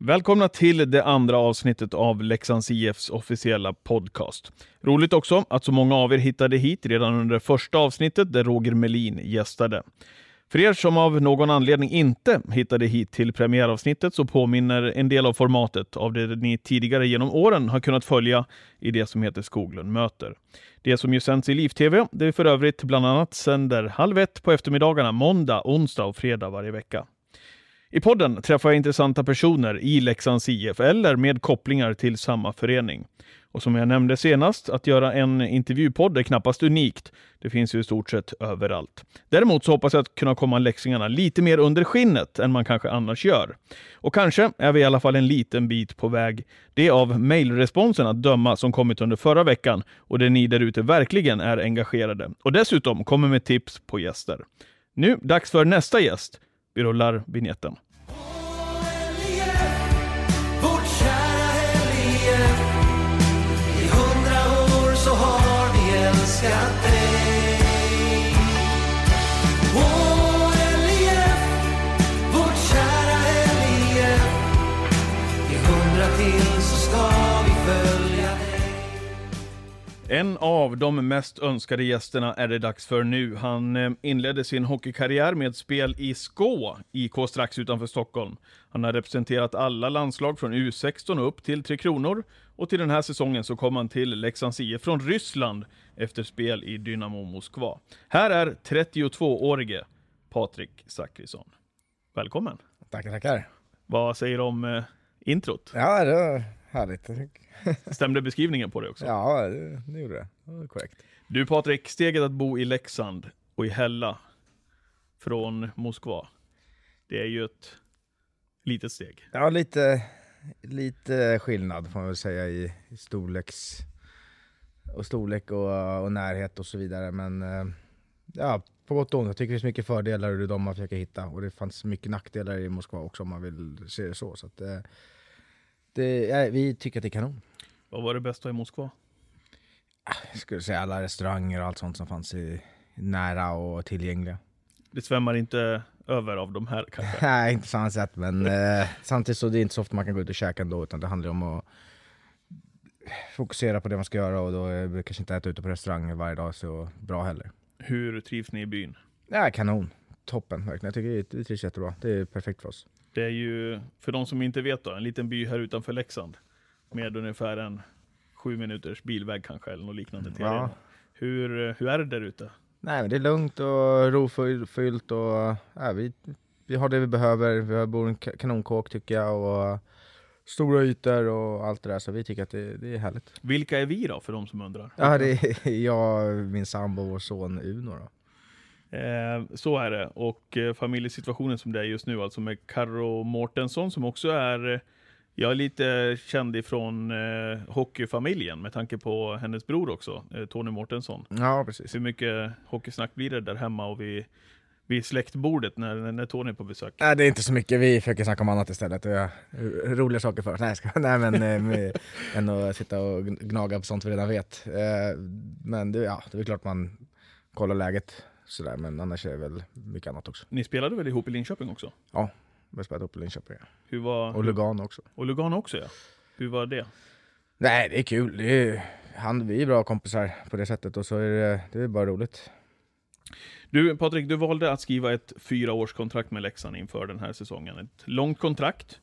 Välkomna till det andra avsnittet av Leksands IFs officiella podcast. Roligt också att så många av er hittade hit redan under första avsnittet där Roger Melin gästade. För er som av någon anledning inte hittade hit till premiäravsnittet så påminner en del av formatet av det ni tidigare genom åren har kunnat följa i det som heter Skoglund möter. Det som ju sänds i Liv-TV, det är för övrigt bland annat sänder halv ett på eftermiddagarna måndag, onsdag och fredag varje vecka. I podden träffar jag intressanta personer i Leksands IF eller med kopplingar till samma förening. Och som jag nämnde senast, att göra en intervjupodd är knappast unikt. Det finns ju i stort sett överallt. Däremot så hoppas jag att kunna komma leksingarna lite mer under skinnet än man kanske annars gör. Och kanske är vi i alla fall en liten bit på väg. Det är av mejlresponsen att döma som kommit under förra veckan och där ni där ute verkligen är engagerade. Och dessutom kommer med tips på gäster. Nu dags för nästa gäst. Vi rullar vignetten. En av de mest önskade gästerna är det dags för nu. Han eh, inledde sin hockeykarriär med spel i Skå, IK strax utanför Stockholm. Han har representerat alla landslag från U16 och upp till Tre Kronor. Och till den här säsongen så kom han till Leksands IF från Ryssland efter spel i Dynamo Moskva. Här är 32-årige Patrik Zackrisson. Välkommen! Tackar, tackar. Vad säger du om eh, introt? Ja, det härligt. Stämde beskrivningen på det också? Ja, det, det gjorde det. Det var korrekt. Du Patrik, steget att bo i Leksand och i Hälla från Moskva. Det är ju ett litet steg. Ja, lite, lite skillnad får man väl säga i, i storleks och storlek och, och närhet och så vidare. Men eh, ja, på gott och ont. Jag tycker det finns mycket fördelar och det är de man försöker hitta. Och det fanns mycket nackdelar i Moskva också om man vill se det så. så att, eh, det, ja, vi tycker att det är kanon. Vad var det bästa i Moskva? Jag skulle säga alla restauranger och allt sånt som fanns i, nära och tillgängliga. Det svämmar inte över av de här kanske? Nej, inte på samma sätt, men eh, samtidigt så är det inte så ofta man kan gå ut och käka ändå, utan det handlar om att fokusera på det man ska göra och då det kanske inte äta ute på restauranger varje dag så bra heller. Hur trivs ni i byn? Ja, kanon. Toppen, verkligen. Jag tycker det trivs jättebra. Det är perfekt för oss. Det är ju, för de som inte vet då, en liten by här utanför Leksand. Med ungefär en sju minuters bilväg kanske, eller något liknande till Ja. Hur, hur är det där ute? Nej, men det är lugnt och rofyllt och ja, vi, vi har det vi behöver. Vi har bor i en ka- kanonkåk tycker jag och stora ytor och allt det där, så vi tycker att det, det är härligt. Vilka är vi då, för de som undrar? Ja, det är jag, min sambo och vår son Uno då. Eh, så är det. Och eh, familjesituationen som det är just nu, alltså med Karo Mårtensson som också är, eh, jag är lite känd ifrån eh, hockeyfamiljen med tanke på hennes bror också, eh, Tony Mårtensson. Ja, precis. Hur mycket hockeysnack blir det där hemma och vid, vid släktbordet när, när- Tony är på besök? Nej, det är inte så mycket. Vi försöker snacka om annat istället. Det är roliga saker för oss. Nej, jag ska, nej men eh, än att sitta och gnaga på sånt vi redan vet. Eh, Men det, ja, det är klart man kollar läget sådär, men annars är det väl mycket annat också. Ni spelade väl ihop i Linköping också? Ja, vi spelat upp i Linköping. ja. Hur var, Och Lugano också. och Lugano också ja. Hur var det? Nej, det är kul. Det är, han, vi är bra kompisar på det sättet och så är det, det är bara roligt. Du Patrik, du valde att skriva ett fyraårskontrakt med Leksand inför den här säsongen. Ett långt kontrakt.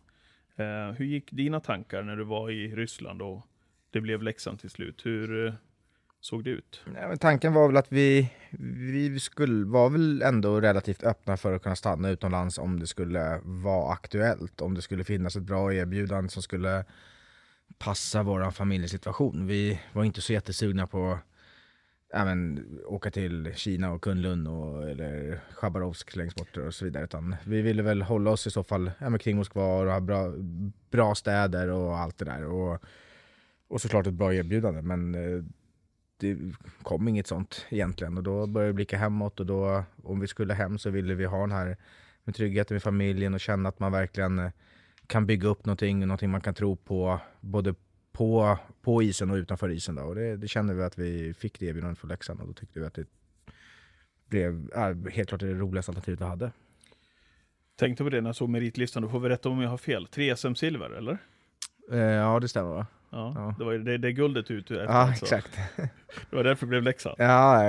Eh, hur gick dina tankar när du var i Ryssland och det blev Leksand till slut? Hur eh, såg det ut? Nej, men tanken var väl att vi, vi skulle, var väl ändå relativt öppna för att kunna stanna utomlands om det skulle vara aktuellt. Om det skulle finnas ett bra erbjudande som skulle passa vår familjesituation. Vi var inte så jättesugna på även åka till Kina och Kunlun och, eller Chabarovsk längst bort och så vidare. Utan vi ville väl hålla oss i så fall även kring Moskva och ha bra, bra städer och allt det där. Och, och såklart ett bra erbjudande. Men eh, det kom inget sånt egentligen och då började vi blicka hemåt och då om vi skulle hem så ville vi ha den här med tryggheten med familjen och känna att man verkligen eh, kan bygga upp någonting, någonting man kan tro på både på, på isen och utanför isen. Då. Och det, det kände vi att vi fick det erbjudandet från Leksand och då tyckte vi att det blev ja, helt klart det roligaste alternativet vi hade. Tänkte på det när jag såg meritlistan, du får väl rätta om jag har fel. Tre SM-silver, eller? Eh, ja, det stämmer va? Ja, Ja. Det var ju det, det guldet ut efter Ja, alltså. exakt. Det var därför det blev Leksand. Ja,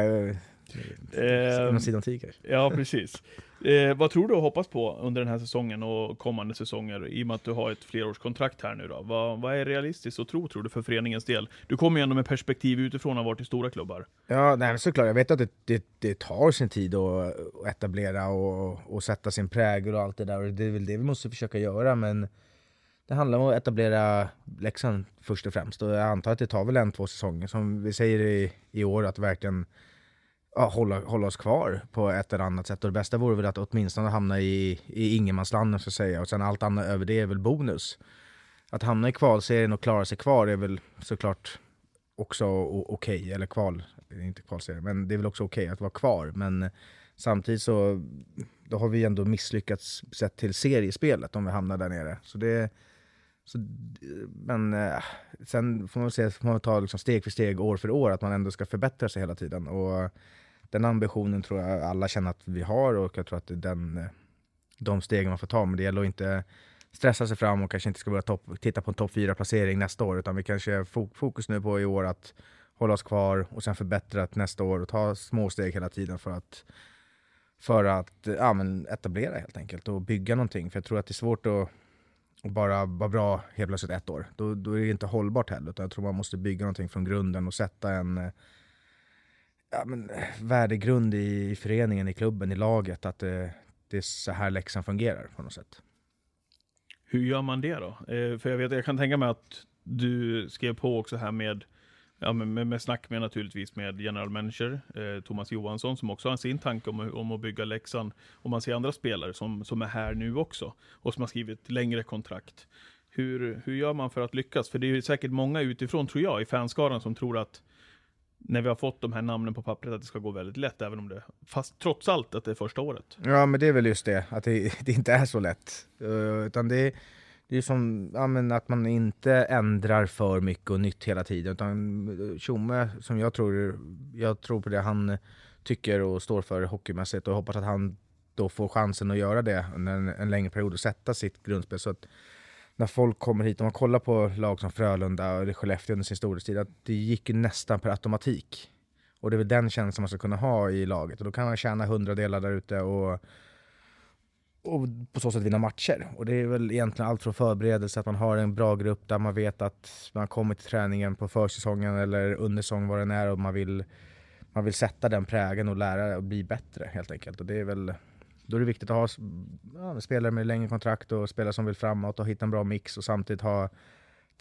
eh, sidan kanske. Ja, precis. Eh, vad tror du och hoppas på under den här säsongen och kommande säsonger, i och med att du har ett flerårskontrakt här nu då? Vad, vad är realistiskt att tro, tror du, för föreningens del? Du kommer ju ändå med perspektiv utifrån och har varit i stora klubbar. Ja, nej, men såklart. Jag vet att det, det, det tar sin tid att, att etablera och, och sätta sin prägel och allt det där. Och det är väl det vi måste försöka göra. Men det handlar om att etablera Leksand först och främst. Och jag antar att det tar väl en, två säsonger. Som vi säger i, i år, att verkligen ja, hålla, hålla oss kvar på ett eller annat sätt. Och det bästa vore väl att åtminstone hamna i, i ingenmanslandet, så att säga. Och sen allt annat över det är väl bonus. Att hamna i kvalserien och klara sig kvar är väl såklart också okej. okej, eller kval, inte kvalserie, men det är väl också okej att vara kvar. Men samtidigt så då har vi ändå misslyckats sett till seriespelet om vi hamnar där nere. Så det, så, men eh, sen får man se, får man ta liksom steg för steg, år för år, att man ändå ska förbättra sig hela tiden. Och den ambitionen tror jag alla känner att vi har och jag tror att det är den, de stegen man får ta. Men det gäller att inte stressa sig fram och kanske inte ska börja topp, titta på en topp 4-placering nästa år, utan vi kanske har fokus nu på i år att hålla oss kvar och sen förbättra nästa år och ta små steg hela tiden för att, för att ja, men etablera helt enkelt och bygga någonting. För jag tror att det är svårt att, och bara vara bra helt plötsligt ett år. Då, då är det inte hållbart heller, utan jag tror man måste bygga någonting från grunden och sätta en eh, ja, men, eh, värdegrund i, i föreningen, i klubben, i laget, att det, det är så här läxan fungerar på något sätt. Hur gör man det då? Eh, för jag, vet, jag kan tänka mig att du skrev på också här med, ja, med, med, med snack med naturligtvis med general manager eh, Thomas Johansson som också har sin tanke om, om att bygga Leksand. Och man ser andra spelare som, som är här nu också och som har skrivit längre kontrakt. Hur, hur gör man för att lyckas? För det är ju säkert många utifrån, tror jag, i fanskaran som tror att när vi har fått de här namnen på pappret att det ska gå väldigt lätt, även om det, fast trots allt att det är första året. Ja, men det är väl just det, att det, det inte är så lätt. Uh, utan det, det är som ja, men att man inte ändrar för mycket och nytt hela tiden. Utan eh, Tjomme, som jag tror, jag tror på det han tycker och står för hockeymässigt och hoppas att han då får chansen att göra det under en, en längre period och sätta sitt grundspel. Så att när folk kommer hit, om man kollar på lag som Frölunda och Skellefteå under sin storhetstid, att det gick ju nästan per automatik. Och det är väl den känslan man ska kunna ha i laget. Och då kan man tjäna hundradelar där ute och, och på så sätt vinna matcher. Och det är väl egentligen allt från förberedelse, att man har en bra grupp där man vet att man kommer till träningen på försäsongen eller undersäsong vad den är och man vill, man vill sätta den prägen och lära och bli bättre helt enkelt. Och det är väl, då är det viktigt att ha ja, spelare med längre kontrakt och spelare som vill framåt och hitta en bra mix och samtidigt ha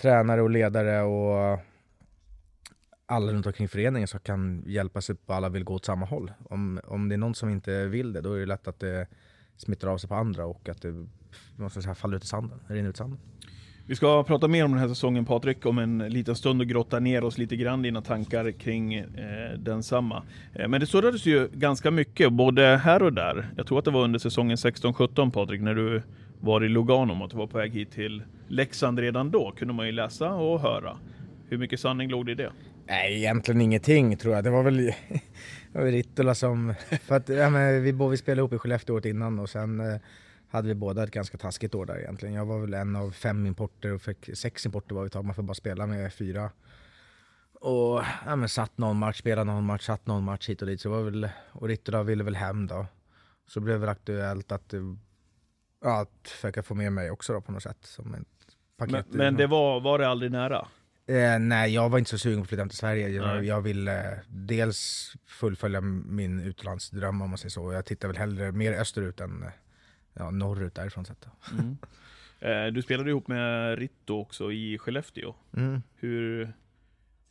tränare och ledare och alla runt omkring föreningen som kan hjälpas upp och alla vill gå åt samma håll. Om, om det är någon som inte vill det, då är det lätt att det smittar av sig på andra och att det måste säga, faller ut i sanden, rinner ut i sanden. Vi ska prata mer om den här säsongen Patrik, om en liten stund och grotta ner oss lite grann dina tankar kring eh, densamma. Eh, men det surrades ju ganska mycket, både här och där. Jag tror att det var under säsongen 16-17 Patrik, när du var i Lugano och att du var på väg hit till Leksand redan då, kunde man ju läsa och höra. Hur mycket sanning låg det i det? Nej, egentligen ingenting tror jag. Det var väl, det var Rittola som... För att, ja, men vi, vi spelade ihop i Skellefteå året innan och sen eh, hade vi båda ett ganska taskigt år där egentligen. Jag var väl en av fem importer och fick sex importer var vi tag. Man får bara spela med fyra. Och ja, men satt någon match, spelade någon match, satt någon match hit och dit. Så var väl, och Rittola ville väl hem då. Så blev det aktuellt att, eh, ja, att försöka få med mig också då på något sätt. Som ett Men, paket. men det var, var det aldrig nära? Eh, nej, jag var inte så sugen på att flytta hem till Sverige. Jag, jag ville eh, dels fullfölja min utlandsdröm om man säger så. Jag tittar väl hellre mer österut än eh, ja, norrut därifrån sett. då. Mm. Eh, du spelade ihop med Ritto också i Skellefteå. Mm. Hur,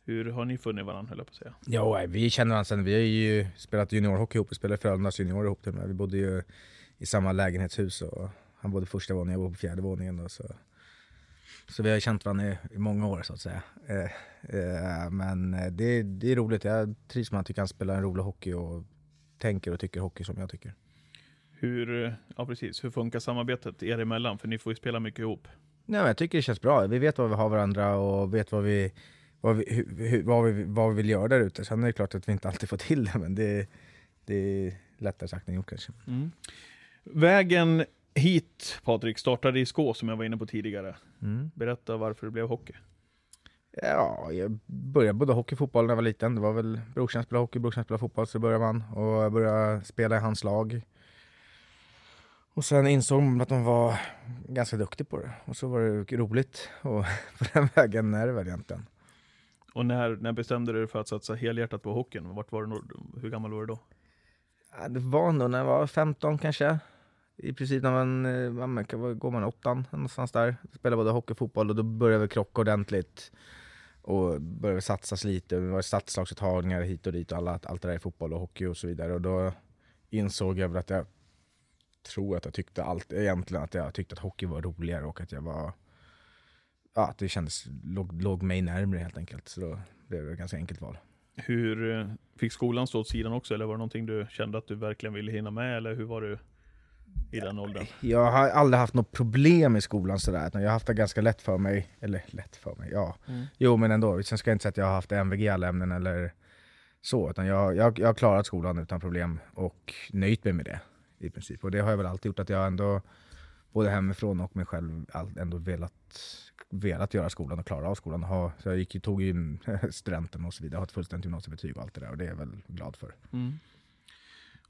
hur har ni funnit varandra höll jag på att säga? Jo, vi känner varandra sen. Vi har ju spelat juniorhockey ihop och spelat Frölundas juniorer ihop till och med. Vi bodde ju i samma lägenhetshus och han bodde första våningen, jag bodde på fjärde våningen. Och så. Så vi har känt varandra i, i många år så att säga. Eh, eh, men eh, det, det är roligt, jag trivs med att tycker han spelar en rolig hockey och tänker och tycker hockey som jag tycker. Hur, ja precis, hur funkar samarbetet er emellan? För ni får ju spela mycket ihop. Nej, jag tycker det känns bra. Vi vet vad vi har varandra och vet vad vi, vad vi, hur, vad vi, vad vi vill göra där ute. Sen är det klart att vi inte alltid får till det, men det, det är lättare sagt än gjort kanske. Mm. Vägen Hit, Patrik, startade i Skå som jag var inne på tidigare. Mm. Berätta varför det blev hockey. Ja, jag började både hockey och fotboll när jag var liten. Det var väl brorsan spelade hockey, brorsan spelade fotboll, så började man. Och jag började spela i hans lag. Och sen insåg man att de var ganska duktiga på det. Och så var det roligt. Och på den vägen är det väl egentligen. Och när, när bestämde du dig för att satsa helhjärtat på hockeyn? Vart var du, hur gammal var du då? Ja, det var nog när jag var 15 kanske. I princip när man, eh, ja, men kan- vad går man åttan någonstans där. spelar både hockey och fotboll och då börjar vi krocka ordentligt. Och började satsas lite. Det var satslagsuttagningar hit och dit och alla, allt det där i fotboll och hockey och så vidare. Och då insåg jag väl att jag tror att jag tyckte allt, egentligen att jag tyckte att hockey var roligare och att jag var Ja, att det kändes, låg, låg mig närmre helt enkelt. Så då blev det ett ganska enkelt val. Hur eh, fick skolan stå åt sidan också? Eller var det någonting du kände att du verkligen ville hinna med? Eller hur var du i den åldern? Jag har aldrig haft något problem i skolan sådär, jag har haft det ganska lätt för mig, eller lätt för mig, ja. Mm. Jo men ändå, sen ska jag inte säga att jag har haft MVG i alla ämnen eller så, utan jag, jag, jag har klarat skolan utan problem och nöjt mig med det i princip. Och det har jag väl alltid gjort, att jag ändå, både hemifrån och mig själv, ändå velat, velat göra skolan och klara av skolan. Ha, så jag gick, tog ju studenten och så vidare, har ett fullständigt gymnasiebetyg och allt det där och det är jag väl glad för. Mm.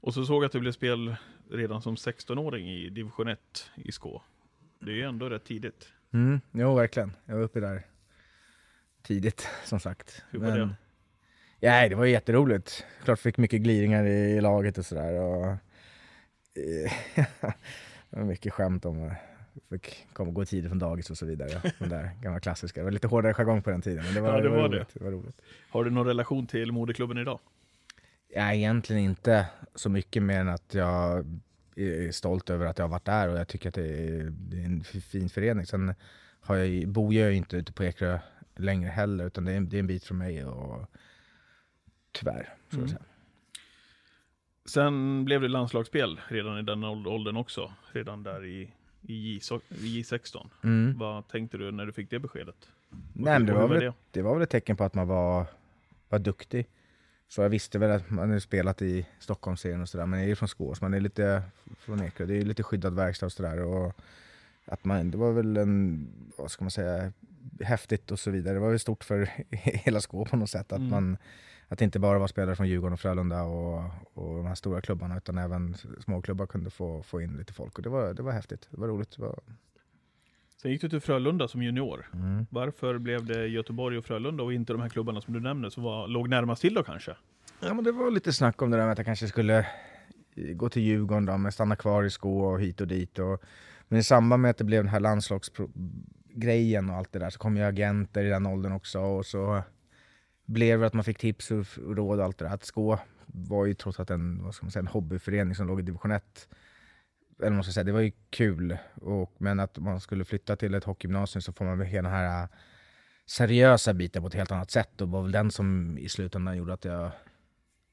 Och så såg jag att du blev spel redan som 16-åring i division 1 i Skå. Det är ju ändå rätt tidigt. Mm, jo, verkligen. Jag var uppe där tidigt, som sagt. Hur var det? Ja, det var jätteroligt. Klart fick mycket gliringar i, i laget och sådär. Och, eh, det var mycket skämt om att fick komma och gå tidigt från dagis och så vidare. De där gamla klassiska. Det var lite hårdare jargong på den tiden, men det var, Ja, det var det. roligt. Det. var roligt. Har du någon relation till moderklubben idag? Ja, egentligen inte så mycket mer än att jag är stolt över att jag har varit där och jag tycker att det är, det är en fin förening. Sen har jag, bor jag ju inte ute på Ekerö längre heller, utan det är, en- det är en bit från mig och tyvärr, så Mm. Sen blev det landslagsspel redan i den åld- åldern också. Redan där i, i, J, i J16. Mm. Vad tänkte du när du fick det beskedet? Nej, det, var väl, det var väl ett tecken på att man var, var duktig. Så jag visste väl att man hade spelat i Stockholmsserien och sådär, men jag är ju från Skås, man är lite från Ekerö, det är lite skyddad verkstad och sådär. Att man, det var väl en, vad ska man säga, häftigt och så vidare. Det var väl stort för hela Skå på något sätt, att Mm. man att det inte bara var spelare från Djurgården och Frölunda och, och de här stora klubbarna, utan även småklubbar kunde få, få in lite folk. Och det var, det var häftigt, det var roligt. Det var, Sen gick du till Frölunda som junior. mm. Varför blev det Göteborg och Frölunda och inte de här klubbarna som du nämnde som var, låg närmast till då kanske? Ja, men det var lite snack om det där med att jag kanske skulle eh, gå till Djurgården då, men stanna kvar i Skå och hit och dit. Och, men i samband med att det blev den här landslagsgrejen och allt det där så kom ju agenter i den åldern också och så blev det att man fick tips och råd och allt det där. Att Skå var ju trots allt en, vad ska man säga, en hobbyförening som låg i division 1. Eller man ska säga, det var ju kul. Och, men att man skulle flytta till ett hockeygymnasium så får man väl hela den här äh, seriösa biten på ett helt annat sätt. Och det var väl den som i slutändan gjorde att jag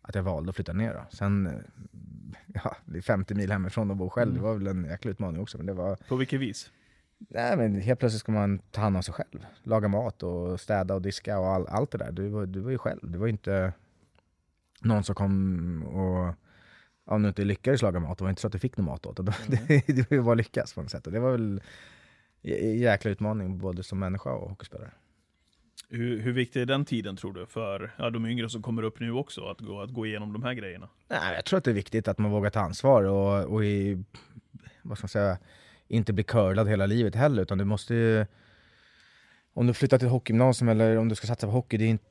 att jag valde att flytta ner. Då. Sen, eh, ja, det är 50 mil hemifrån och bo själv, Mm. det var väl en jäkla utmaning också. Men det var, På vilket vis? nej men helt plötsligt ska man ta hand om sig själv. Laga mat och städa och diska och all, allt det där. Du var, du var ju själv. Det var inte någon som kom och om du inte lyckades laga mat, det var inte så att du fick någon mat åt. Det, det, det var bara lyckas på något sätt. Och det var väl jäkla utmaning både som människa och hockeyspelare. Hur, hur viktig är den tiden tror du för ja, de yngre som kommer upp nu också, att gå, att gå igenom de här grejerna? Nej, jag tror att det är viktigt att man vågar ta ansvar och, och i, vad ska man säga, inte bli curlad hela livet heller. Utan du måste ju, om du flyttar till hockeygymnasium eller om du ska satsa på hockey, det är inte,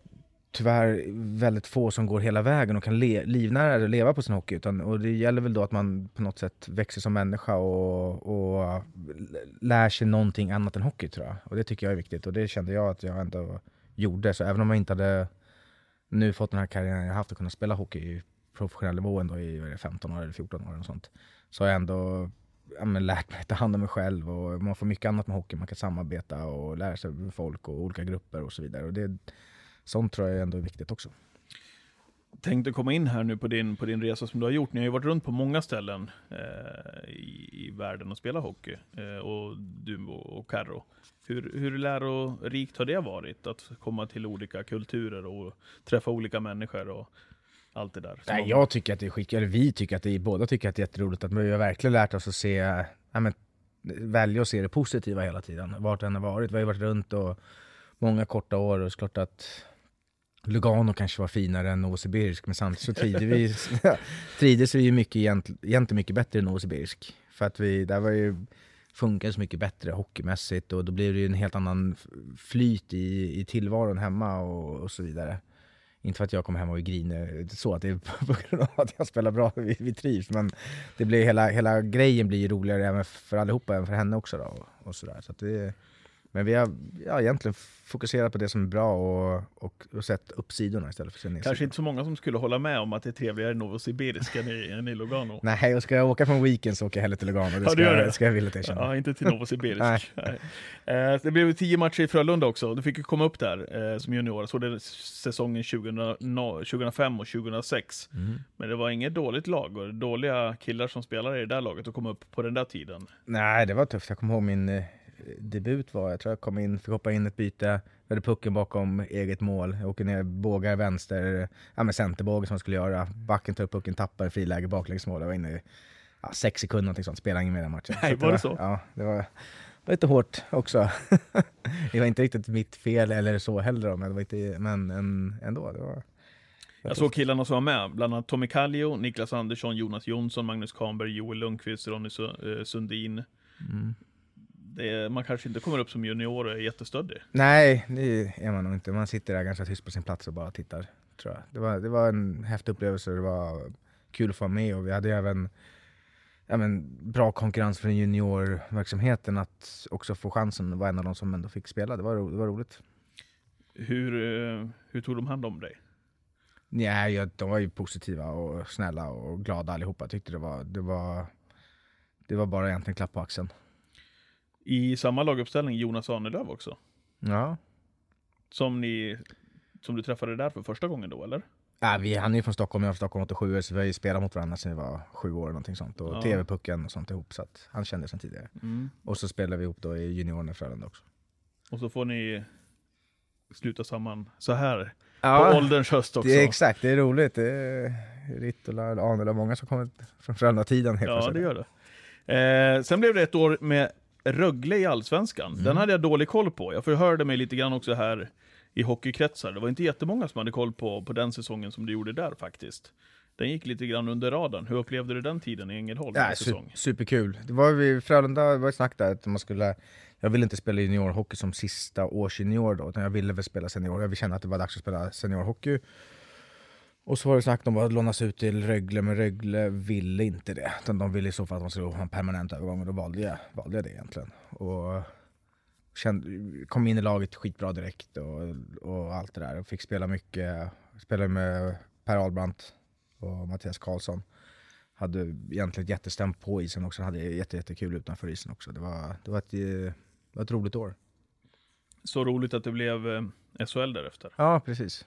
tyvärr väldigt få som går hela vägen och kan le, livnära eller och leva på sin hockey. Utan, och det gäller väl då att man på något sätt växer som människa och, och lär sig någonting annat än hockey tror jag. Och det tycker jag är viktigt och det kände jag att jag ändå gjorde. Så även om jag inte hade nu fått den här karriären jag haft och kunnat spela hockey i professionell nivå ändå i 15 år eller 14 år och sånt. Så har jag ändå ja, men lärt mig att ta hand om mig själv och man får mycket annat med hockey. Man kan samarbeta och lära sig med folk och olika grupper och så vidare. Och det, sånt tror jag ändå är viktigt också. Tänkte komma in här nu på din, på din resa som du har gjort. Ni har ju varit runt på många ställen eh, i, i världen och spelat hockey. Eh, och du och, Carro. Hur, hur lärorikt har det varit? Att komma till olika kulturer och träffa olika människor och allt det där. Nej, jag tycker att det är skitkul, eller vi tycker att det är, båda tycker att det är jätteroligt. Att vi har verkligen lärt oss att se ja, men, välja att se det positiva hela tiden, vart det än har varit. Vi har ju varit runt och många korta år och såklart att Lugano kanske var finare än Novosibirsk, men samtidigt så trivdes vi, trivdes vi ju mycket, egentligen mycket bättre än Novosibirsk. För att vi, där var ju, funkade så mycket bättre hockeymässigt och då blir det ju en helt annan flyt i, i tillvaron hemma och, och så vidare. Inte för att jag kom hem och griner så att det är på grund av att jag spelar bra, vi, vi trivs, men det blir hela, hela grejen blir ju roligare även för allihopa, även för henne också då, och, och sådär. Så att det, men vi har ja, egentligen fokuserat på det som är bra och, och, och sett uppsidorna istället för att se nedsidorna. Kanske inte så många som skulle hålla med om att det är trevligare i Novosibirsk än i, än i Lugano. Nej, och ska jag åka från weekend så åker jag hellre till Lugano, det Ja, ska, gör jag- det. ska jag villigt erkänna. Ja, inte till Novosibirsk. Nej. Nej. Eh, Det blev tio matcher i Frölunda också. Du fick ju komma upp där eh, som junior. Så det är säsongen 2000, no, 2005 och 2006. Mm. Men det var inget dåligt lag och dåliga killar som spelade i det där laget och kom upp på den där tiden. Nej, det var tufft. Jag kommer ihåg min eh, debut var, jag tror jag kom in, fick hoppa in ett byte, vi hade pucken bakom eget mål, jag åker ner, bågar vänster, ja men centerbåge som jag skulle göra, backen tar upp pucken, tappar friläge baklängesmål, jag var inne i ja, sex sekunder någonting sånt, spelade ingen mer den matchen. Nej, att var det så? Ja, det var, var lite hårt också. det var inte riktigt mitt fel eller så heller då, men, det var inte, men en, ändå. Det var, Jag såg killarna som var med, bland annat Tommy Kallio, Niklas Andersson, Jonas Jonsson, Magnus Kahnberg, Joel Lundqvist, Ronny eh, Sundin. mm. Det, man kanske inte kommer upp som junior och är jättestöddig. Nej, det är man nog inte. Man sitter där ganska tyst på sin plats och bara tittar. Tror jag. Det, var, det var en häftig upplevelse, det var kul att få vara med och vi hade även ja, men, bra konkurrens för juniorverksamheten att också få chansen att vara en av de som ändå fick spela. Det var, ro- det var roligt. Hur, eh, hur tog de hand om dig? Nej, ja, de var ju positiva och snälla och glada allihopa. Jag tyckte det var, det var, det var bara egentligen klapp på axeln. I samma laguppställning Jonas Ahnelöv också. Ja. Som, ni, som du träffade där för första gången då, eller? Ja, vi, han är ju från Stockholm, jag är från Stockholm 87 så vi har ju spelat mot varandra sedan vi var sju år. Någonting sånt. Och Ja. TV-pucken och sånt ihop. Så att han kände sedan tidigare. Mm. Och så spelade vi ihop då i juniorerna i Frölunda också. Och så får ni sluta samman så här på Ja, ålderns höst också. det är exakt, det är roligt. Det är Rittola, Ahnela, många som kommit från Frölunda-tiden helt Ja, plötsligt. det gör det. Eh, sen blev det ett år med Rögle i Allsvenskan. Mm. Den hade jag dålig koll på. Jag förhörde mig lite grann också här i hockeykretsar. Det var inte jättemånga som hade koll på, på den säsongen som du gjorde där faktiskt. Den gick lite grann under radarn. Hur upplevde du den tiden i Ängelholm? Ja, su superkul. Det var vi, Frölunda det var ett snack där att man skulle jag ville inte spela juniorhockey som sista årsjunior då, utan jag ville väl spela senior. Jag känna att det var dags att spela seniorhockey. Och så var det snack om att lånas ut till Rögle, men Rögle ville inte det. Utan de ville i så fall att man skulle ha en permanent övergång och då valde jag, valde jag det egentligen. Och kände, kom in i laget skitbra direkt och, och allt det där. Och fick spela mycket, spelade med Per Ahlbrandt och Mattias Karlsson hade egentligen ett jättestämt på isen också, hade jätte, jättekul utanför isen också. Det var, det var, ett, det var ett roligt år. Så roligt att det blev eh, SHL därefter. Ja, precis.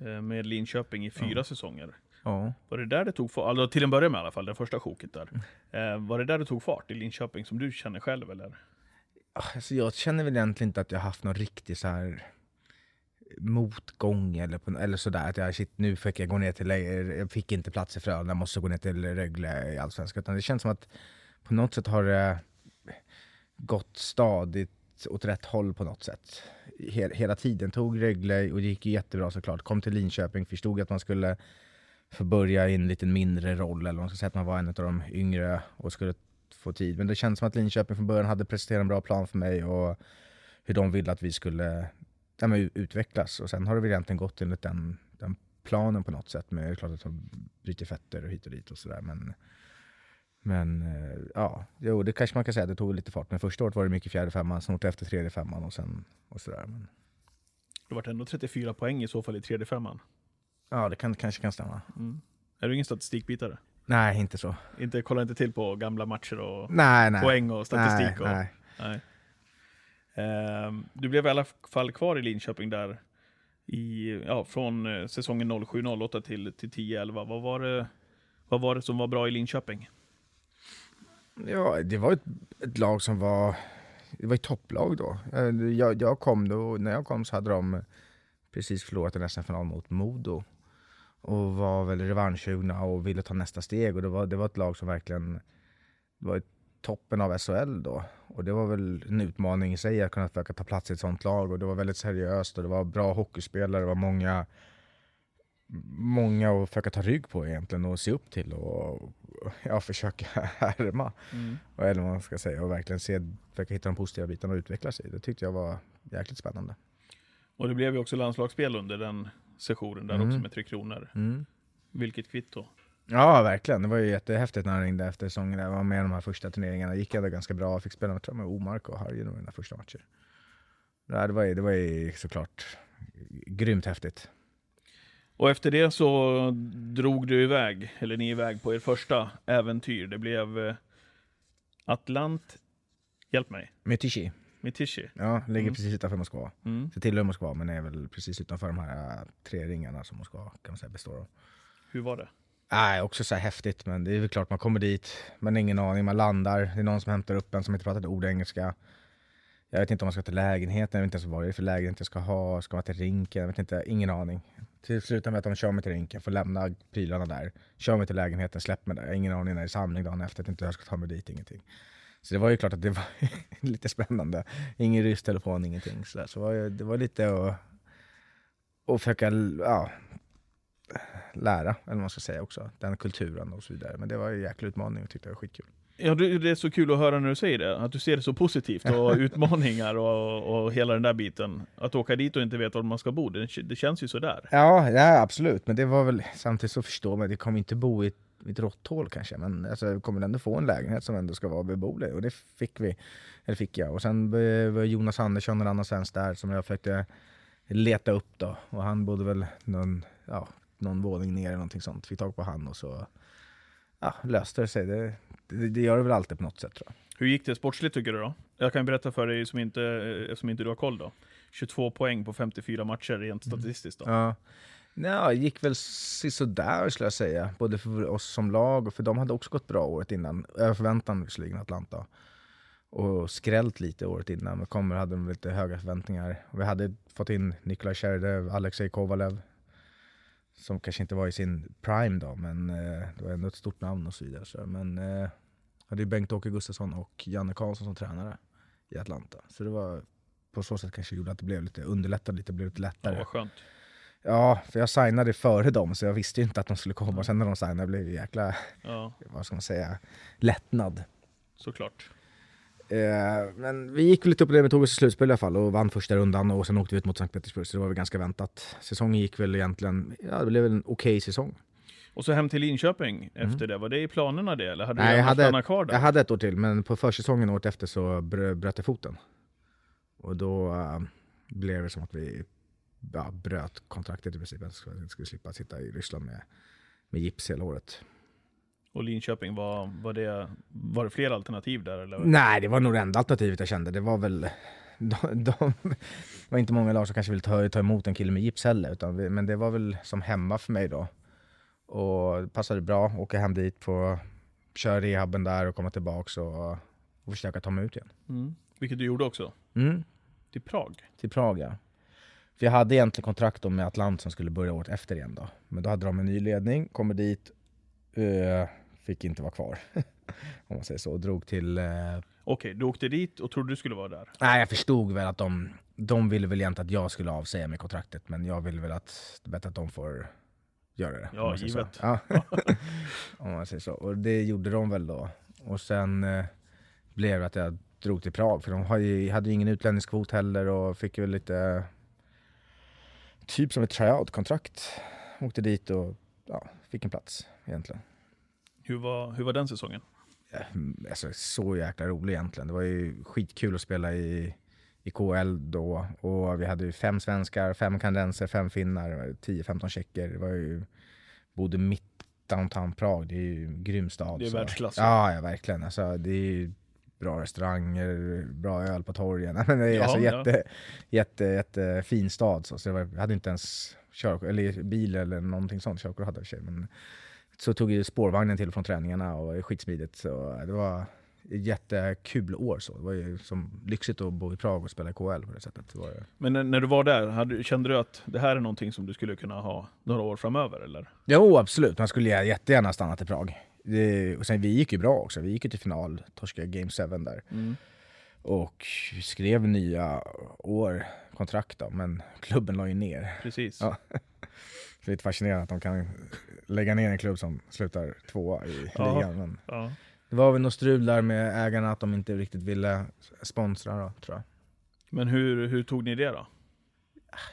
Eh, med Linköping i fyra säsonger. ja. Var det där det tog fart? Alltså till en början med i alla fall, det första sjoket där. Eh, var det där det tog fart i Linköping som du känner själv eller? Alltså, jag känner väl egentligen inte att jag haft någon riktig så här motgång eller, på, eller sådär. Att jag, shit, nu fick jag gå ner till, jag fick inte plats i Frölunda, jag måste gå ner till Rögle i Allsvenskan. Utan det känns som att på något sätt har det gått stadigt åt rätt håll på något sätt. He, hela tiden tog Rögle och det gick ju jättebra såklart. Kom till Linköping, förstod att man skulle få börja i en lite mindre roll, eller man ska säga att man var en av de yngre och skulle få tid. Men det kändes som att Linköping från början hade presenterat en bra plan för mig och hur de ville att vi skulle ja, men, utvecklas. Och sen har det väl egentligen gått enligt den, den planen på något sätt. Men det är klart att de bryter fötter och hit och dit och sådär. Men, men eh, ja, jo, det kanske man kan säga att det tog lite fart. Men första året var det mycket fjärde femman, sen året efter tredje femman och sen och sådär. Men, Det vart ändå 34 poäng i så fall i tredje femman. ja, det kan, kanske kan stämma. Mm. Är du ingen statistikbitare? Nej, inte så. Inte, kolla inte till på gamla matcher och Nej, nej. poäng och statistik? nej, och, nej. Ehm, du blev i alla fall kvar i Linköping där i, ja, från eh, säsongen 07-08 till, till 10-11. Vad var, det, vad var det som var bra i Linköping? Ja, det var ett, ett lag som var... Det var ett topplag då. Eh, jag, jag kom då, när jag kom så hade de precis förlorat en SM-final mot Modo. Och var väl revanschsugna och ville ta nästa steg. Och det var, det var ett lag som verkligen... Det var i toppen av SHL då. Och det var väl en utmaning i sig att kunna försöka ta plats i ett sånt lag. Och det var väldigt seriöst och det var bra hockeyspelare. Det var många, många att försöka ta rygg på egentligen och se upp till och ja, försöka härma. Mm. Eller vad man ska säga. Och verkligen se, försöka hitta de positiva bitarna och utveckla sig. Det tyckte jag var jäkligt spännande. Och det blev ju också landslagsspel under den sessionen där Mm. också med Tre Kronor. Vilket kvitto. Ja, verkligen. Det var ju jättehäftigt när han ringde efter säsongen. Jag var med i de här första turneringarna. Gick ändå ganska bra. Fick spela med, med Omark och Harry i mina första matcher. Det, var ju, det var ju såklart grymt häftigt. Och efter det så drog du iväg, eller ni iväg på er första äventyr. Det blev eh, Atlant, hjälp mig, Mytishi, Mitishi. ja, ligger Mm. precis utanför Moskva. Mm. Så tillhör Moskva, men är väl precis utanför de här äh, tre ringarna som Moskva kan man säga består av. Hur var det? Nej, också så här häftigt, men det är väl klart man kommer dit, man har ingen aning, man landar, det är någon som hämtar upp en som inte pratar ett ord engelska. Jag vet inte om man ska till lägenheten, jag vet inte ens vad det är för lägenhet jag ska ha, ska man till rinken, jag vet inte, ingen aning. Till slut med att de kör mig till rinken, får lämna prylarna där, kör mig till lägenheten, släpp mig där. Jag har ingen aning när det är samling dagen efter, att inte jag ska ta mig dit, ingenting. Så det var ju klart att det var lite spännande. Ingen rysk telefon, ingenting. Så, där. så var ju- det var lite att, att försöka ja, lära, eller vad man ska säga också, den kulturen och så vidare. Men det var ju en jäkla utmaning och tyckte det var skitkul. Ja, det är så kul att höra när du säger det, att du ser det så positivt och utmaningar och, och hela den där biten. Att åka dit och inte veta var man ska bo, det, det känns ju sådär. Ja, ja, absolut. Men det var väl, samtidigt så förstår man, det kommer inte bo i ett, råtthål kanske, men alltså, vi kommer ändå få en lägenhet som ändå ska vara beboelig. Och det fick vi, eller fick jag. Och sen var Jonas Andersson, en annan svensk där, som jag försökte leta upp då. Och han bodde väl någon, ja, någon våning ner eller någonting sånt. Fick tag på han och så ja, löste det sig. Det, det, det gör det väl alltid på något sätt tror jag. Hur gick det sportsligt tycker du då? Jag kan berätta för dig som inte, eh, som inte du har koll då. 22 poäng på 54 matcher rent statistiskt då. Ja. Nja, det gick väl sådär skulle jag säga. Både för oss som lag och för de hade också gått bra året innan. Över förväntan visserligen, Atlanta. Och skrällt lite året innan. Men kommer hade de lite höga förväntningar. Vi hade fått in Nikolaj Tjerdev, Alexej Kovalev. Som kanske inte var i sin prime då, men eh, det var ändå ett stort namn och så vidare. Så, men eh, hade ju Bengt-Åke Gustafsson och Janne Karlsson som tränare i Atlanta. Så det var på så sätt kanske gjorde att det blev lite underlättade lite, blev lite Ja, lättare. vad skönt. Ja, för jag signade före dem så jag visste ju inte att de skulle komma. Sen när de signade blev det jäkla, Ja, vad ska man säga, lättnad. såklart. Eh, men vi gick lite upp och ner, men tog oss till slutspel i alla fall och vann första rundan och sen åkte vi ut mot Sankt Petersburg så det var väl ganska väntat. Säsongen gick väl egentligen, ja det blev väl en okej säsong. Och så hem till Linköping efter det. Var det i planerna det? Eller hade Mm. Nej, du jag hade- kvar där? Jag hade ett år till, men på försäsongen året efter så brö- bröt jag foten. Och då eh, blev det som att vi ja, bröt kontraktet i princip. Jag skulle, skulle slippa sitta i Ryssland med, med gips hela året. Och Linköping, var, var, det, var det fler alternativ där eller? Nej, det var nog det enda alternativet jag kände. Det var väl... De, de var inte många lag som kanske ville ta, ta emot en kille med gips heller. Utan men det var väl som hemma för mig då. Och det passade bra. Åka hem dit, på, köra rehaben där och komma tillbaks och, och försöka ta mig ut igen. Mm. Vilket du gjorde också. Mm, Till Prag. till Prag ja. För jag hade egentligen kontrakt med Atlant som skulle börja året efter igen då. Men då hade de en ny ledning, kommer dit, eh, fick inte vara kvar. Om man säger så. Och drog till eh, Okej, du åkte dit och trodde du skulle vara där. Nej, jag förstod väl att de, de ville väl egentligen att jag skulle avsäga mig kontraktet, men jag ville väl att det är bättre att de får göra det. Ja, givet. Ja. om man säger så. Och det gjorde de väl då. Och sen eh, blev det att jag drog till Prag, för de ju, hade ju ingen utlänningskvot heller och fick väl lite typ som ett tryout-kontrakt. Åkte dit och ja, fick en plats egentligen. Hur var, hur var den säsongen? Mm, alltså, så jäkla rolig egentligen. Det var ju skitkul att spela i, i KL då. Och vi hade ju fem svenskar, fem kandenser, fem finnar, 10-15 tjecker. Det var ju, bodde mitt downtown Prag, det är ju en grym stad. Det är världsklass. Ja, ja, verkligen. Alltså, det är ju bra restauranger, bra öl på torgen. Men det är Ja, alltså ja. jätte, jätte, jätte fin stad. Så, så jag hade inte ens kör, eller bil eller någonting sånt. Körkort hade jag i. Men så tog ju spårvagnen till från träningarna och skitsmidigt. Så det var ett jättekul år. Så. Det var ju som lyxigt att bo i Prag och spela i KL på det sättet. Det ju- Men när, när du var där, hade, kände du att det här är någonting som du skulle kunna ha några år framöver eller? Jo, absolut. Man skulle jättegärna stanna till Prag. Det, och sen, vi gick ju bra också, vi gick ju till final, torskade Game 7 där. Mm. Och skrev nya år, kontrakt då, men klubben la ju ner. Precis. Ja. Det är lite fascinerande att de kan lägga ner en klubb som slutar tvåa i Ja. ligan. Men Ja. det var väl något strul där med ägarna, att de inte riktigt ville sponsra då, tror jag. Men hur, hur tog ni det då?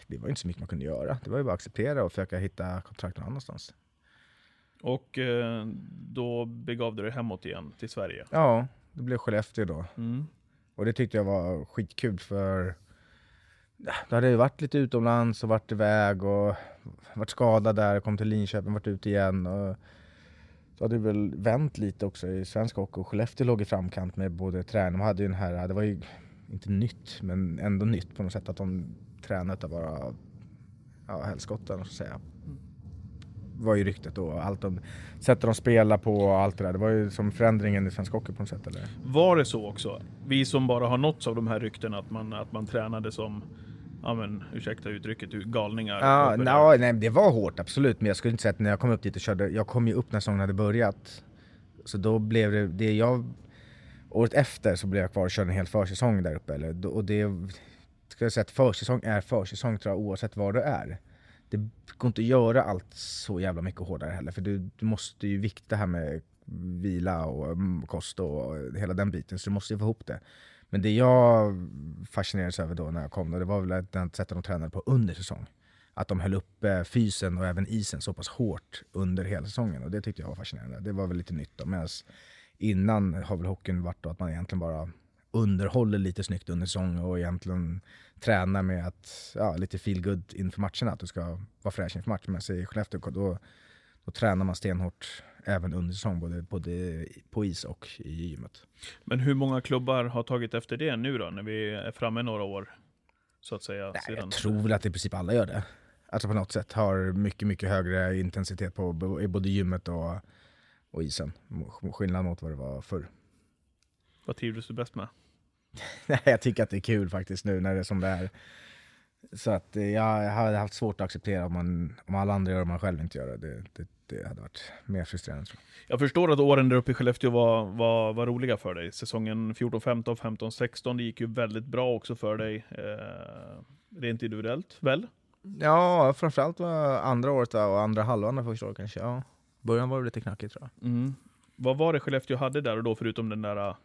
Det var inte så mycket man kunde göra. Det var ju bara att acceptera och försöka hitta kontrakt någon annanstans. Och eh, då begav du dig hemåt igen till Sverige. Ja, det blev Skellefteå då. Mm. Och det tyckte jag var skitkul för det hade ju varit lite utomlands och varit iväg och varit skadad där, kom till Linköping, varit ute igen. Och så hade det väl vänt lite också i svensk hockey och Skellefteå låg i framkant med både träning, de hade ju den här, det var ju inte nytt men ändå nytt på något sätt att de tränade utav bara ja, helskotten så säga. var ju ryktet då, allt de, sättet de spelar på och allt det där. Det var ju som förändringen i svensk hockey på något sätt eller? Var det så också? Vi som bara har nåtts av de här ryktena att man, att man tränade som, ja men ursäkta uttrycket, galningar. Ja, no, nej, det var hårt absolut, men jag skulle inte säga att när jag kom upp dit och körde, jag kom ju upp när säsongen hade börjat. Så då blev det, det jag, året efter så blev jag kvar och körde en hel försäsong där uppe. Eller, och det, ska jag säga att försäsong är försäsong tror jag oavsett var du är. Det går inte att göra allt så jävla mycket hårdare heller, för du, du måste ju vikta här med vila och mm, kost och hela den biten, så du måste ju få ihop det. Men det jag fascinerades över då när jag kom, då, det var väl att den sättet de tränade på under säsong. Att de höll uppe eh, fysen och även isen så pass hårt under hela säsongen och det tyckte jag var fascinerande. Det var väl lite nytt då, medan innan har väl hockeyn varit då att man egentligen bara underhåller lite snyggt under säsong och egentligen tränar med att, ja, lite feel good inför matcherna, att du ska vara fräsch inför matchen. Men i Skellefteå då, då tränar man stenhårt även under säsong, både, både på is och i gymmet. Men hur många klubbar har tagit efter det nu då, när vi är framme några år? Så att säga. Nej, sedan. jag tror väl att i princip alla gör det. Alltså på något sätt har mycket, mycket högre intensitet på i både gymmet och, och isen. Skillnad mot vad det var förr. Vad trivdes du bäst med? Nej, jag tycker att det är kul faktiskt nu när det är som det är. Så att eh, jag hade haft svårt att acceptera om, man, om alla andra gör det och man själv inte gör det. Det, det, det hade varit mer frustrerande tror jag. Jag förstår att åren där uppe i Skellefteå var, var, var roliga för dig. Säsongen 14-15, 15-16, det gick ju väldigt bra också för dig. Eh, rent individuellt, väl? Ja, framförallt var andra året då, och andra halvan av första året kanske. Ja. Början var det lite knackigt tror jag. Mm. Vad var det Skellefteå hade där och då, förutom den där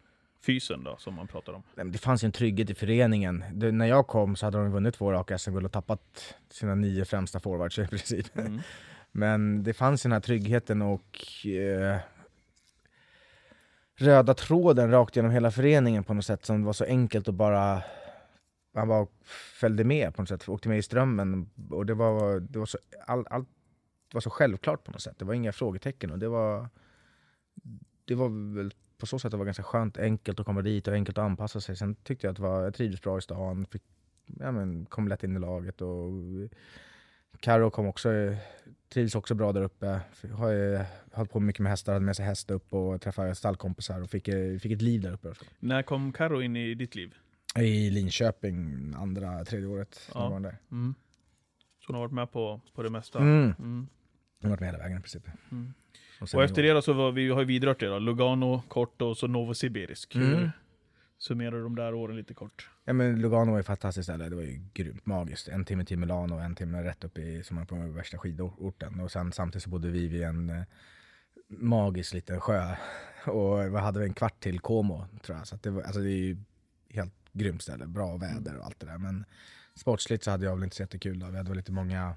fysen då, som man pratar om? Nej, men Det fanns ju en trygghet i föreningen. Det, när jag kom så hade de vunnit två raka SM-guld och tappat sina nio främsta forwards i princip. Mm. Men det fanns den här tryggheten och eh, röda tråden rakt genom hela föreningen på något sätt som var så enkelt att bara man bara följde med på något sätt, åkte med i strömmen och det var, det var så, all, allt var så självklart på något sätt. Det var inga frågetecken och det var, det var väl på så sätt det var ganska skönt, enkelt att komma dit och enkelt att anpassa sig. Sen tyckte jag att det var, jag trivdes bra i stan, fick, ja, men, kom lätt in i laget och Karo kom också, trivs också bra där uppe. Har ju hållit på mycket med hästar, hade med sig häst upp och träffade stallkompisar och fick, fick ett liv där uppe. När kom Karo in i ditt liv? I Linköping, andra, tredje året. Ja. Ja. Var där. Mm. Så hon har varit med på, på det mesta? Mm. Mm. Hon har varit med hela vägen i princip. Mm. Och i efter det då så var vi har ju vidrört det då. Lugano kort och så Novosibirsk. Mm. Hur summerar de där åren lite kort? Ja, men Lugano var ju fantastiskt ställe, det var ju grymt magiskt. En timme till Milano och en timme rätt upp i som var på värsta skidorten. Och sen samtidigt så bodde vi vid en eh, magisk liten sjö. Och vi hade en kvart till Como tror jag. Så det, var, alltså det är ju helt grymt ställe, bra väder och allt det där. Men sportsligt så hade jag väl inte så jättekul då. Vi hade väl lite många,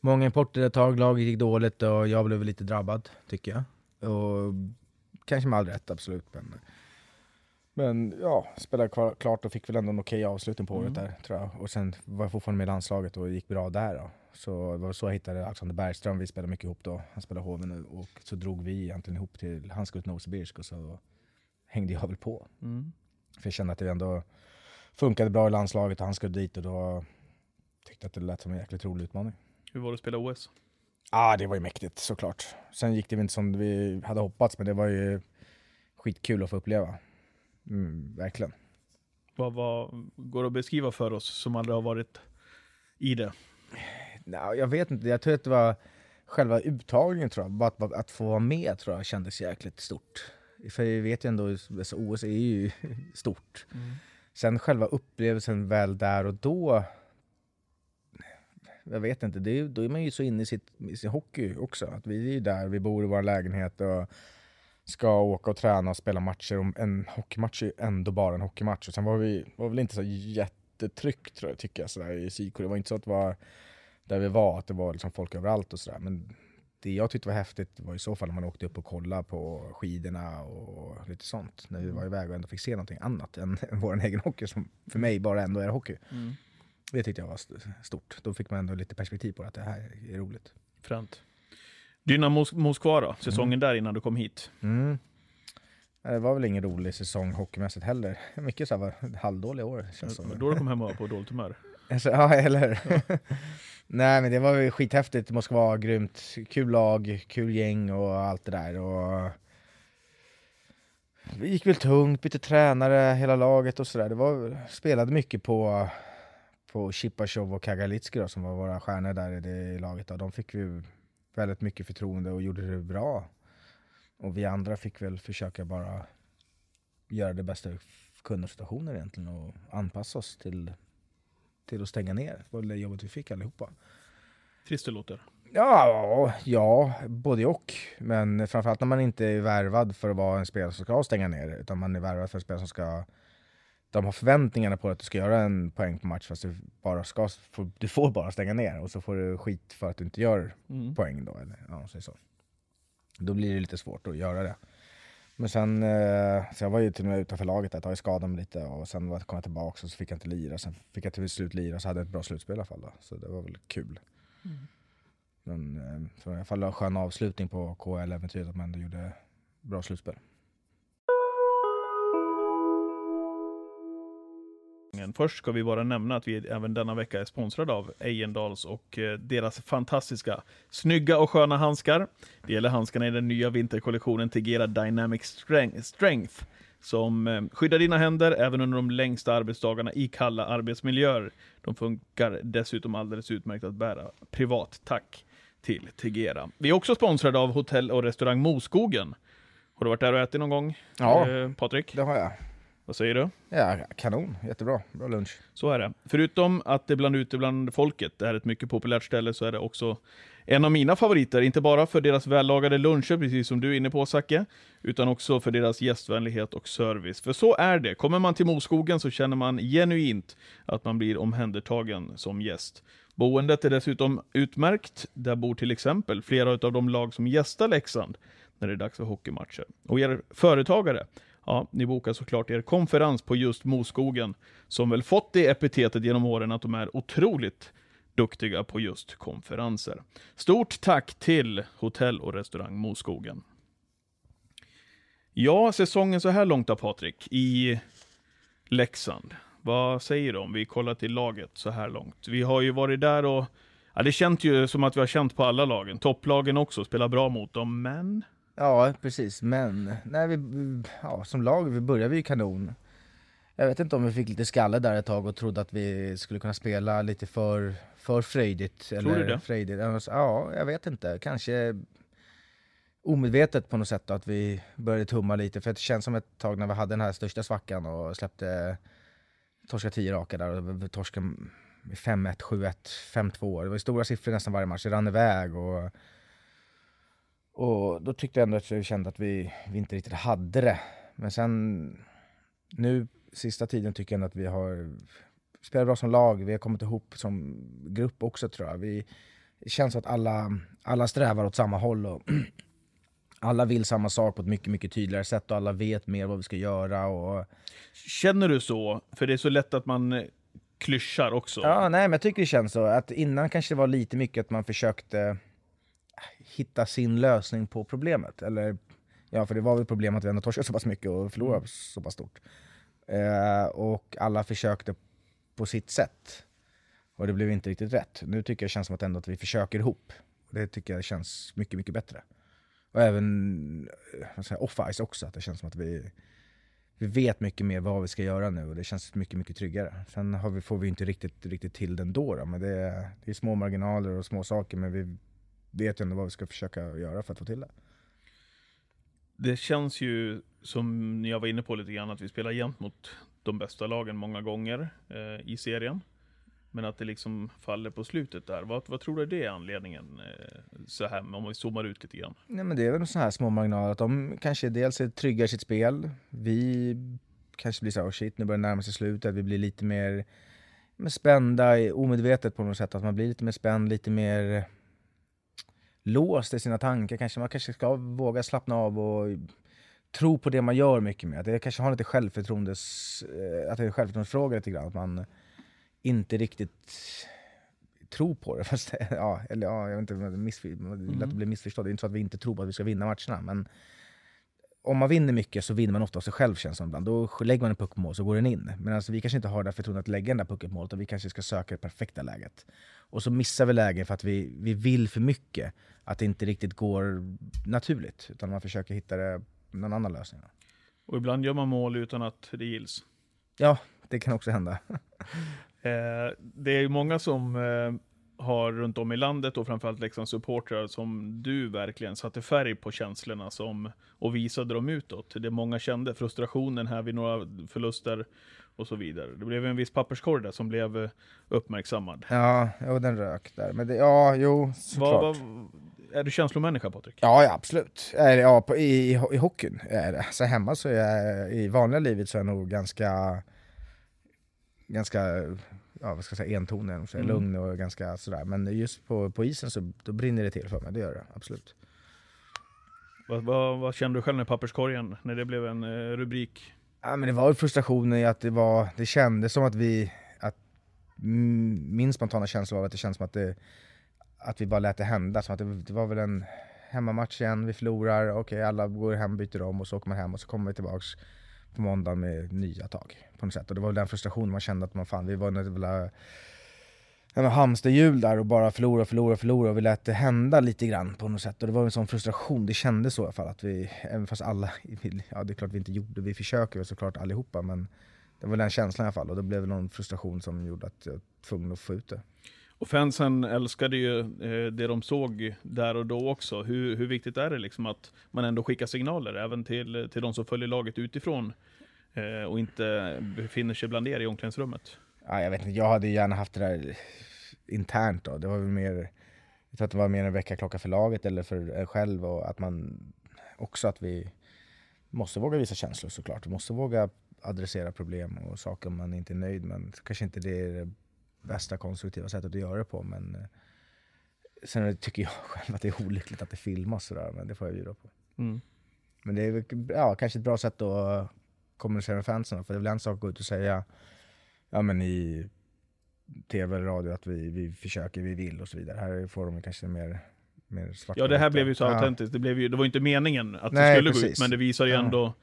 många importer ett tag, laget gick dåligt och jag blev lite drabbad tycker jag. Och kanske med all rätt absolut. Men, men ja, spelade klart och fick väl ändå en okej avslutning på året Mm. där tror jag. Och sen var jag fortfarande med i landslaget och gick bra där då. Så det var så jag hittade Alexander Bergström, vi spelade mycket ihop då. Han spelade Hoven nu och så drog vi egentligen ihop till, han skulle till Novosibirsk och så hängde jag väl på. Mm. För jag kände att det ändå funkade bra i landslaget och han skulle dit och då tyckte jag att det lät som en jäkligt rolig utmaning. Hur var det att spela OS? Ja, ah, det var ju mäktigt såklart. Sen gick det väl inte som vi hade hoppats, men det var ju skitkul att få uppleva. Mm, verkligen. Vad, vad går det att beskriva för oss som aldrig har varit i det? Nej, jag vet inte, jag tror att det var själva uttagningen tror jag, bara att, att få vara med tror jag kändes jäkligt stort. För vi vet ju ändå, alltså, OS är ju stort. Sen själva upplevelsen väl där och då, jag vet inte, det är, då är man ju så inne i, sitt, i sin hockey också. Att vi är ju där, vi bor i vår lägenhet och ska åka och träna och spela matcher. Och en hockeymatch är ju ändå bara en hockeymatch. Och sen var vi var väl inte så jättetryck tror jag, tycker jag, sådär, i Siko. Det var inte så att det var där vi var, att det var liksom folk överallt och sådär. Men det jag tyckte var häftigt var i så fall när man åkte upp och kollade på skidorna och lite sånt. När vi var iväg och ändå fick se någonting annat än, än vår egen hockey som för mig bara ändå är hockey. Mm. Det tyckte jag var st- stort. Då fick man ändå lite perspektiv på att det här är roligt. Fränt. Dynamo Mos- Moskva då? Säsongen där innan du kom hit? Mm. Det var väl ingen rolig säsong hockeymässigt heller. Mycket så här var halvdåliga år känns det. Då du kom hem och var på dåligt humör? Alltså, ja, eller Nej men det var ju skithäftigt, Moskva, grymt. Kul lag, kul gäng och allt det där. Och vi gick väl tungt, bytte tränare, hela laget och sådär. Det var, spelade mycket på, på Chipachov och Kagalitski då, som var våra stjärnor där i det laget. Då. De fick ju väldigt mycket förtroende och gjorde det bra. Och vi andra fick väl försöka bara göra det bästa vi kunde av situationen egentligen och anpassa oss till, till att stänga ner. Det var det jobbet vi fick allihopa. Trist det låter. Ja, ja, både och. Men framförallt när man inte är värvad för att vara en spelare som ska stänga ner, utan man är värvad för en spelare som ska... De har förväntningarna på att du ska göra en poäng på match, fast du, bara ska, du får bara stänga ner och så får du skit för att du inte gör Mm. poäng då. Eller, ja, så, så. Då blir det lite svårt att göra det. Men sen, eh, så jag var ju till och med utanför laget ett tag, jag skadade mig lite och sen var- kom jag tillbaka och så fick jag inte lira. Sen fick jag till slut lira så hade jag ett bra slutspel i alla fall. Då. Så det var väl kul. Men eh, så i alla fall en skön avslutning på KL-äventyret att man ändå gjorde bra slutspel. Först ska vi bara nämna att vi även denna vecka är sponsrade av Ejendals och eh, deras fantastiska, snygga och sköna handskar. Det gäller handskarna i den nya vinterkollektionen Tegera Dynamic Strength, som eh, skyddar dina händer även under de längsta arbetsdagarna i kalla arbetsmiljöer. De funkar dessutom alldeles utmärkt att bära privat. Tack till Tegera. Vi är också sponsrade av hotell och restaurang Moskogen. Har du varit där och ätit någon gång? Ja. Eh, Patrik, Det har jag. Vad säger du? Ja, kanon. Jättebra. Bra lunch. Så är det. Förutom att det bland ute bland folket är ett mycket populärt ställe så är det också en av mina favoriter. Inte bara för deras vällagade luncher, precis som du är inne på Zacke, utan också för deras gästvänlighet och service. För så är det. Kommer man till Moskogen så känner man genuint att man blir omhändertagen som gäst. Boendet är dessutom utmärkt. Där bor till exempel flera av de lag som gästar Leksand när det är dags för hockeymatcher. Och er företagare, ja, ni bokar såklart er konferens på just Moskogen, som väl fått det epitetet genom åren att de är otroligt duktiga på just konferenser. Stort tack till hotell och restaurang Moskogen. Ja, säsongen så här långt då Patrik, i Leksand. Vad säger du om vi kollar till laget så här långt? Vi har ju varit där och ja, det känns ju som att vi har känt på alla lagen. Topplagen också, spelar bra mot dem, men Ja, precis. Men nej, vi, ja, som lag vi började vi ju kanon. Jag vet inte om vi fick lite skalle där ett tag och trodde att vi skulle kunna spela lite för, för frejdigt. du eller det? Frejdigt. Ja, jag vet inte. Kanske omedvetet på något sätt då, att vi började tumma lite. För det känns som ett tag när vi hade den här största svackan och släppte torska 10 raka där och med 5-1, 7-1, 5-2. Det var stora siffror nästan varje match. Det rann iväg och och då tyckte jag ändå att jag kände att vi, vi inte riktigt hade det. Men sen nu sista tiden tycker jag ändå att vi har spelat bra som lag. Vi har kommit ihop som grupp också tror jag. Vi, det känns att alla, alla strävar åt samma håll och alla vill samma sak på ett mycket, mycket tydligare sätt och alla vet mer vad vi ska göra. Och, känner du så? För det är så lätt att man klyschar också. Ja, nej, men jag tycker det känns så. Att innan kanske det var lite mycket att man försökte hitta sin lösning på problemet. Eller, ja, för det var väl problem att vi ändå torskade så pass mycket och förlorade så pass stort. Eh, och alla försökte på sitt sätt. Och det blev inte riktigt rätt. Nu tycker jag känns som att, ändå att vi försöker ihop. Och det tycker jag känns mycket, mycket bättre. Och även eh, off-ice också, att det känns som att vi, vi vet mycket mer vad vi ska göra nu och det känns mycket, mycket tryggare. Sen vi, får vi inte riktigt, riktigt till den då, då men det är, det är små marginaler och små saker men vi, vet ju ändå vad vi ska försöka göra för att få till det. Det känns ju, som jag var inne på lite grann, att vi spelar jämt mot de bästa lagen många gånger eh, i serien. Men att det liksom faller på slutet där. Vad, vad tror du det är anledningen? Eh, så här, om vi zoomar ut lite grann. Nej, men det är väl så här små marginaler, att de kanske dels är trygga i sitt spel. Vi kanske blir så här, oh shit, nu börjar det närma sig slutet. Vi blir lite mer spända, omedvetet på något sätt. Att man blir lite mer spänd, lite mer låst i sina tankar. Kanske man kanske ska våga slappna av och tro på det man gör mycket mer. Att det kanske har lite självförtroendes, eh, att det är en självförtroendesfråga lite grann. Att man inte riktigt tror på det. Fast, ja, eller ja, jag vet inte, missf- det är lätt att bli missförstådd. Det är inte så att vi inte tror på att vi ska vinna matcherna. Men om man vinner mycket så vinner man ofta av sig själv känns det ibland. Då lägger man en puck på mål så går den in. Men alltså, vi kanske inte har det förtroendet att lägga den där pucken på mål, utan vi kanske ska söka det perfekta läget. Och så missar vi lägen för att vi, vi vill för mycket. Att det inte riktigt går naturligt. Utan man försöker hitta det, någon annan lösning. Och ibland gör man mål utan att det gills. Ja, det kan också hända. Eh, det är många som eh, har runt om i landet och framförallt Leksands supportrar som du verkligen satte färg på känslorna som, och visade dem utåt. Det många kände, frustrationen här vid några förluster och så vidare. Det blev en viss papperskorg där som blev eh, uppmärksammad. Ja, jo, den rök där. Men det, ja, jo, såklart. Vad, vad, är du känslomänniska Patrik? Ja, ja absolut. Ja, på, i, i, I hockeyn är det. Så hemma så är jag, i vanliga livet så är jag nog ganska, ganska ja, vad ska jag säga, entonig, mm. Mm. lugn och ganska sådär. Men just på, på isen så då brinner det till för mig, det gör det absolut. Vad, vad, vad kände du själv med papperskorgen, när det blev en eh, rubrik? Ja, men det var frustrationen i att det var, det kändes som att vi, att min spontana känsla var att det kändes som att det, att vi bara lät det hända, som att det, det var väl en hemmamatch igen, vi förlorar, okej alla går hem, byter om och så åker man hem och så kommer vi tillbaks på måndag med nya tag på något sätt. Och det var väl den frustrationen man kände att man fan, vi var något jävla en hamsterhjul där och bara förlora, förlora, förlora och vi lät det hända lite grann på något sätt. Och det var en sån frustration, det kändes så i alla fall att vi, även fast alla, ja det är klart vi inte gjorde, vi försöker väl såklart allihopa men det var den känslan i alla fall och det blev någon frustration som gjorde att jag var tvungen att få ut det. Och fansen älskade ju eh, det de såg där och då också. Hur, hur viktigt är det liksom att man ändå skickar signaler även till, till de som följer laget utifrån eh, och inte befinner sig bland er i omklädningsrummet? Ja, jag vet inte, jag hade gärna haft det där internt då. Det var väl mer, jag tror att det var mer en väckarklocka för laget eller för en själv och att man också att vi måste våga visa känslor såklart. Vi måste våga adressera problem och saker man inte är nöjd med. Kanske inte det är bästa konstruktiva sättet att göra det på men eh, sen tycker jag själv att det är olyckligt att det filmas sådär men det får jag bjuda på. Mm. Men det är ja, kanske ett bra sätt att kommunicera med fansen för det är väl en sak att gå ut och säga ja, men i tv eller radio att vi, vi försöker, vi vill och så vidare. Här får de kanske mer, Ja, det här blev ju så ja. autentiskt. Det, blev ju, det var ju inte meningen att det Nej, skulle gå ut, precis. men det visar ju Ja.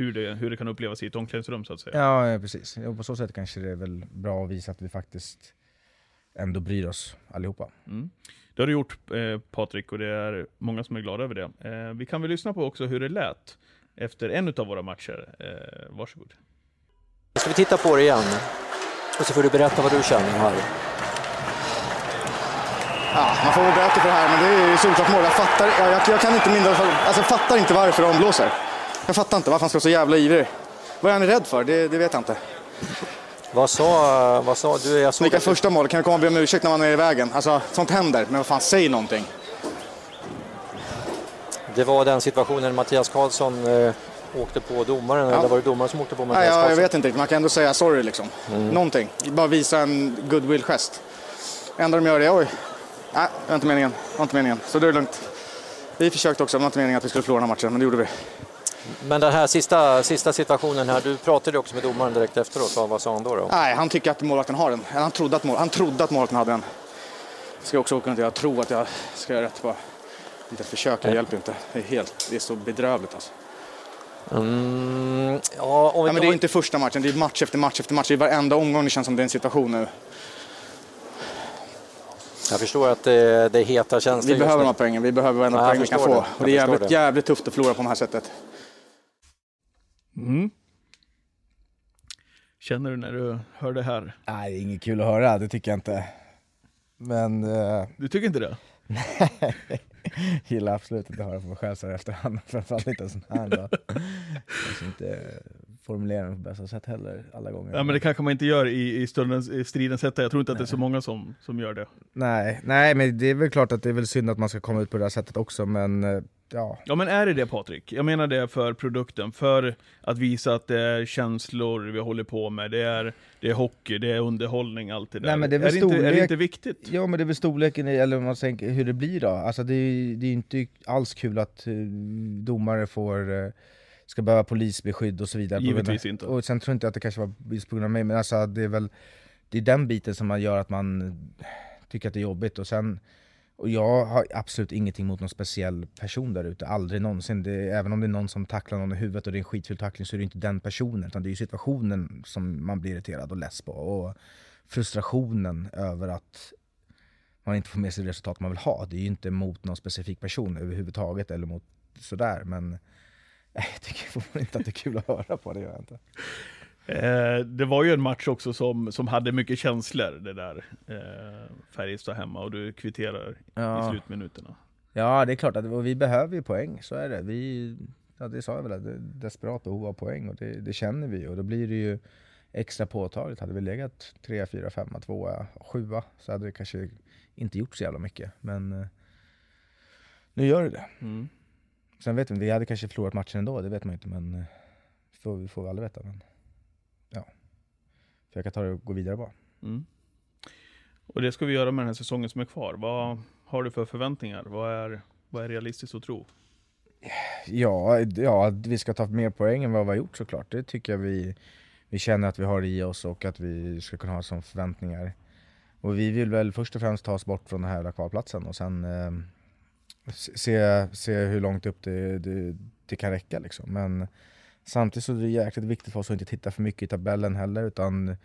Hur det, hur det kan upplevas i ett omklädningsrum så att säga. Ja, ja, precis. Och på så sätt kanske det är väl bra att visa att vi faktiskt ändå bryr oss allihopa. Mm. Det har du gjort eh, Patrik och det är många som är glada över det. Eh, vi kan väl lyssna på också hur det lät efter en av våra matcher. Eh, varsågod. Ska vi titta på det igen? Och så får du berätta vad du känner här. Ja, man får väl böter för det här, men det är ju solklart mål. Jag fattar, jag, jag, jag kan inte mindre, alltså, jag fattar inte varför de blåser. Jag fattar inte varför han ska vara så jävla ivrig. Vad är han rädd för? Det, det vet jag inte. Vad sa, vad sa du? Jag såg Vilka första mål? Kan du komma och be om ursäkt när man är i vägen? Alltså, sånt händer. Men vad fan, säg någonting. Det var den situationen Mattias Karlsson eh, åkte på domaren, eller var det domaren som åkte på Mattias Nej, jag, jag Karlsson? vet inte. Man kan ändå säga sorry liksom. Någonting. Bara visa en goodwill-gest. enda de gör är oj, nej, det var inte meningen. Det var inte meningen. Så då är det lugnt. Vi försökte också, det var inte meningen att vi skulle förlora den här matchen, men det gjorde vi. Men den här sista, sista situationen här, du pratade också med domaren direkt efteråt. Vad, sa han då? då? Nej, han tycker att målvakten har den. Han trodde att, mål, han trodde att målvakten hade den. Ska jag också runt och jag tror att jag ska göra rätt. Bara. Inte ett försök, det hjälper inte. Det är, helt, det är så bedrövligt alltså. Mm, ja, vi Ja, men det är inte första matchen, det är match efter match efter match. Det är varenda omgång det känns som det är en situation nu. Jag förstår att det, det är heta känslor. Vi behöver de här poängen, vi behöver varenda Ja, poäng vi kan förstår få. det. Och det är jävligt, det. jävligt tufft att förlora på det här sättet. Mm. Känner du när du hör det här? Nej, det är inget kul att höra, det tycker jag inte. Men, eh, Du tycker inte det? Gillar absolut inte att höra på mig själv så här efterhand, framförallt inte en sån här då. Kanske inte formulera den på bästa sätt heller alla gånger. Ja men det kanske man inte gör i, i, stundens, i stridens hetta, jag tror inte att det är så många som, som gör det. Nej, nej, men det är väl klart att det är väl synd att man ska komma ut på det här sättet också, men eh, ja. Ja men är det det Patrik? Jag menar det för produkten, för att visa att det är känslor vi håller på med, det är, det är hockey, det är underhållning, allt det där. Nej, men det är är, det inte, är det inte viktigt? Ja men det är väl storleken eller om man tänker hur det blir då. Alltså det är det är inte alls kul att eh, domare får, eh, ska behöva polisbeskydd och så vidare. Givetvis inte. Och sen tror jag inte att det kanske var just på grund av mig, men alltså det är väl det är den biten som man gör att man tycker att det är jobbigt. Och sen och jag har absolut ingenting mot någon speciell person där ute, aldrig någonsin. Det, även om det är någon som tacklar någon i huvudet och det är en skitful tackling så är det inte den personen, utan det är ju situationen som man blir irriterad och less på. Och frustrationen över att man inte får med sig det resultat man vill ha. Det är ju inte mot någon specifik person överhuvudtaget eller mot sådär, men nej, jag tycker fortfarande inte att det är kul att höra på, det gör jag inte. Eh, det var ju en match också som, som hade mycket känslor, det där. Eh, Färjestad hemma, och du kvitterar i Ja. slutminuterna. Ja, det är klart att och vi behöver ju poäng, så är det. Vi, ja, det sa jag väl, att det desperat behov av poäng och det, det känner vi och då blir det ju extra påtagligt. Hade vi legat 3, 4, 5, 2, 7 så hade det kanske inte gjort så jävla mycket. Men eh, nu gör det det. Mm. Sen vet vi vi hade kanske förlorat matchen ändå, det vet man ju inte, men eh, får, vi får vi aldrig veta. Men, ja. Försöka ta det och gå vidare bara. Mm. Och det ska vi göra med den här säsongen som är kvar. Vad har du för förväntningar? Vad är, vad är realistiskt att tro? Ja, ja, att vi ska ta mer poäng än vad vi har gjort såklart. Det tycker jag vi, vi känner att vi har i oss och att vi ska kunna ha som förväntningar. Och vi vill väl först och främst ta oss bort från den här kvalplatsen och sen eh, se, se hur långt upp det, det, det kan räcka liksom. Men samtidigt så är det jäkligt viktigt för oss att inte titta för mycket i tabellen heller utan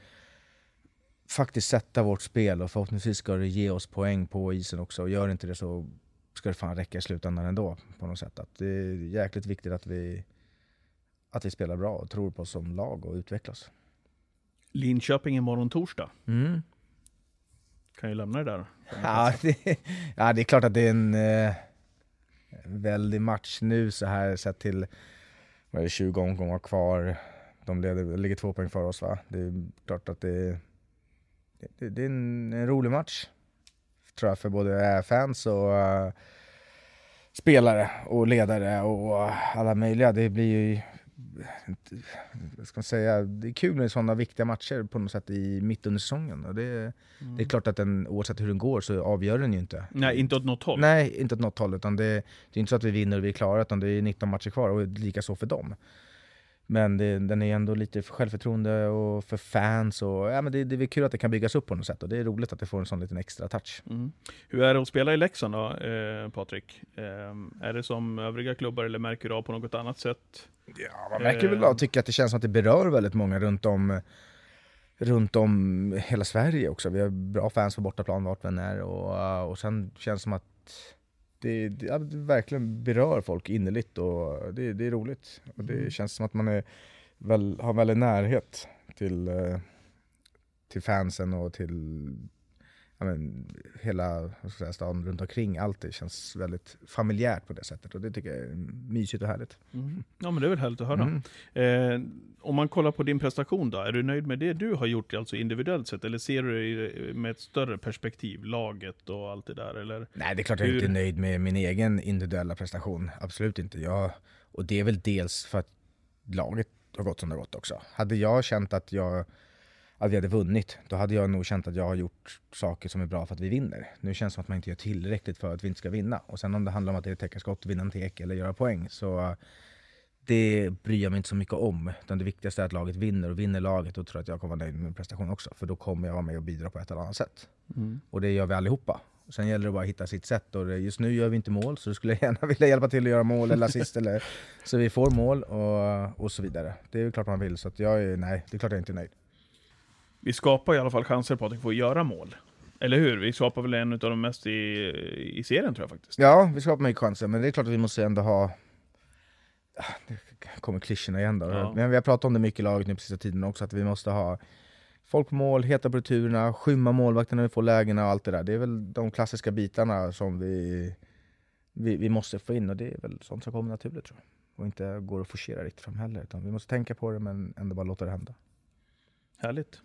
faktiskt sätta vårt spel och förhoppningsvis ska det ge oss poäng på isen också. Och gör inte det så ska det fan räcka i slutändan ändå på något sätt. Att det är jäkligt viktigt att vi, att vi spelar bra och tror på oss som lag och utvecklas. Linköping imorgon torsdag. Mm. Kan ju lämna det där. Ja, det, ja, det är klart att det är en eh, väldig match nu så här sett till vad är det, 20 omgångar kvar. De leder, ligger två poäng för oss va. Det är klart att det, det, det är en, en rolig match. Tror jag för både fans och uh, spelare och ledare och alla möjliga. Det blir ju vad ska man säga, det är kul med sådana viktiga matcher på något sätt i mitt under säsongen. Och det, det är klart att den, oavsett hur den går så avgör den ju inte. Nej, inte åt något håll. Nej, inte åt något håll. Utan det, det är inte så att vi vinner och vi är klara, utan det är 19 matcher kvar och lika så för dem. Men det, den är ändå lite för självförtroende och för fans. Och, ja, men det, det är kul att det kan byggas upp på något sätt och det är roligt att det får en sån liten extra touch. Mm. Hur är det att spela i Leksand då, eh, Patrik? Eh, är det som övriga klubbar eller märker du av på något annat sätt? Ja, man märker väl och tycker att det känns som att det berör väldigt många runt om, runt om hela Sverige också. Vi har bra fans på bortaplan vart vi än är och, och sen känns det som att det, det, ja, det verkligen berör folk innerligt och det, det är roligt. Och det känns som att man är väl, har väldigt närhet till, eh, till fansen och till men, hela säga, staden runt omkring. Allt det känns väldigt familjärt på det sättet och det tycker jag är mysigt och härligt. Ja men det är väl härligt att höra. Mm. Eh, om man kollar på din prestation då, är du nöjd med det du har gjort alltså individuellt sett? Eller ser du det i- med ett större perspektiv, laget och allt det där? Eller? Nej, det är klart jag Hur- inte är nöjd med min egen individuella prestation. Absolut inte. Jag, och det är väl dels för att laget har gått som det har gått också. Hade jag känt att, jag, att vi hade vunnit, då hade jag nog känt att jag har gjort saker som är bra för att vi vinner. Nu känns det som att man inte gör tillräckligt för att vi inte ska vinna. Och sen om det handlar om att det är täcka skott, vinna en tek eller göra poäng, så det bryr jag mig inte så mycket om. Utan det viktigaste är att laget vinner, och vinner laget, då tror jag att jag kommer vara nöjd med min prestation också. För då kommer jag vara med och bidra på ett eller annat sätt. Och det gör vi allihopa. Sen gäller det bara att hitta sitt sätt och just nu gör vi inte mål så du skulle gärna vilja hjälpa till att göra mål eller assist eller så vi får mål och, och så vidare. Det är klart man vill så jag är, nej, det är klart jag inte är nöjd. Vi skapar i alla fall chanser Patrik för att göra mål. Eller hur? Vi skapar väl en av de mest i, i serien tror jag faktiskt. Ja, vi skapar mycket chanser men det är klart att vi måste ändå ha Ah, Det kommer klyschorna igen då. Ja. Men vi har pratat om det mycket i laget nu på sista tiden också, att vi måste ha folk på mål, heta på returerna, skymma målvakten när vi får lägena och allt det där. Det är väl de klassiska bitarna som vi, vi, vi måste få in och det är väl sånt som kommer naturligt tror jag. Och inte går att forcera riktigt fram heller. Utan vi måste tänka på det men ändå bara låta det hända. Härligt.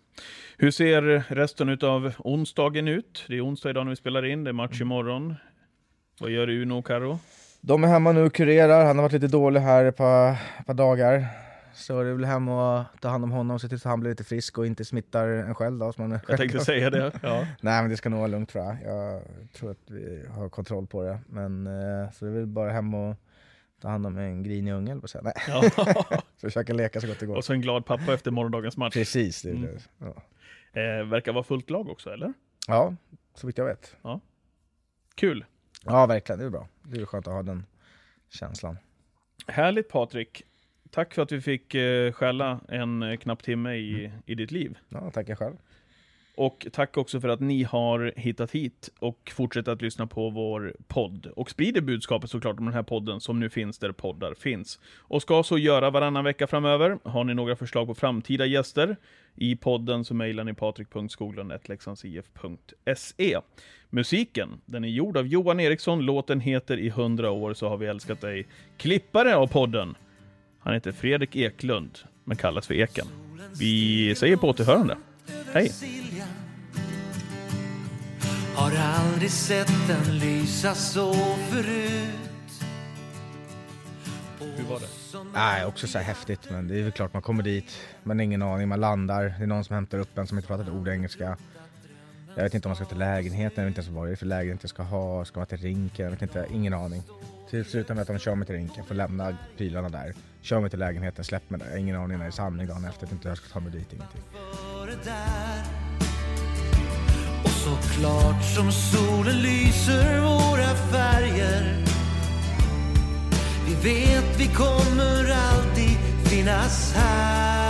Hur ser resten av onsdagen ut? Det är onsdag idag när vi spelar in, det är match imorgon. Vad gör Uno och Karo? De är hemma nu och kurerar, han har varit lite dålig här ett par, ett par dagar. Så det är väl hem och ta hand om honom, se till så han blir lite frisk och inte smittar en själv då. Som man Jag tänkte säga det. Ja. Nej men det ska nog vara lugnt tror jag. Jag tror att vi har kontroll på det. Men eh, så det är väl bara hem och ta hand om en grinig unge på säga. Nej, Ja. försöka leka så gott det går. Och så en glad pappa efter morgondagens match. Precis, det Mm. det. Ja. Eh, verkar vara fullt lag också, eller? ja, så vitt jag vet. Kul. Ja verkligen, det är bra. Det är skönt att ha den känslan. Härligt Patrik. Tack för att vi fick eh, skälla en eh, knapp timme i, i ditt liv. Ja, tackar själv. Och tack också för att ni har hittat hit och fortsätter att lyssna på vår podd. Och sprider budskapet såklart om den här podden som nu finns där poddar finns. Och ska så göra varannan vecka framöver. Har ni några förslag på framtida gäster i podden så mejlar ni patrik.skoglund.leksandsif.se Musiken, den är gjord av Johan Eriksson, låten heter I hundra år så har vi älskat dig. Klippare av podden, han heter Fredrik Eklund, men kallas för Eken. Vi säger på återhörande. Hej! Har aldrig sett den lysa så förut Hur var det? Nej, också så här häftigt, men det är väl klart man kommer dit, man har ingen aning, man landar, det är någon som hämtar upp en som inte pratar ett ord engelska. Jag vet inte om man ska till lägenheten, jag vet inte ens vad det är för lägenhet jag ska ha, ska man till rinken, jag vet inte, ingen aning. Till slut med att de kör mig till rinken, får lämna prylarna där, kör mig till lägenheten, släpp mig där, jag har ingen aning när det är samling dagen efter, jag vet inte hur jag ska ta mig dit, ingenting så klart som solen lyser våra färger. Vi vet vi kommer alltid finnas här.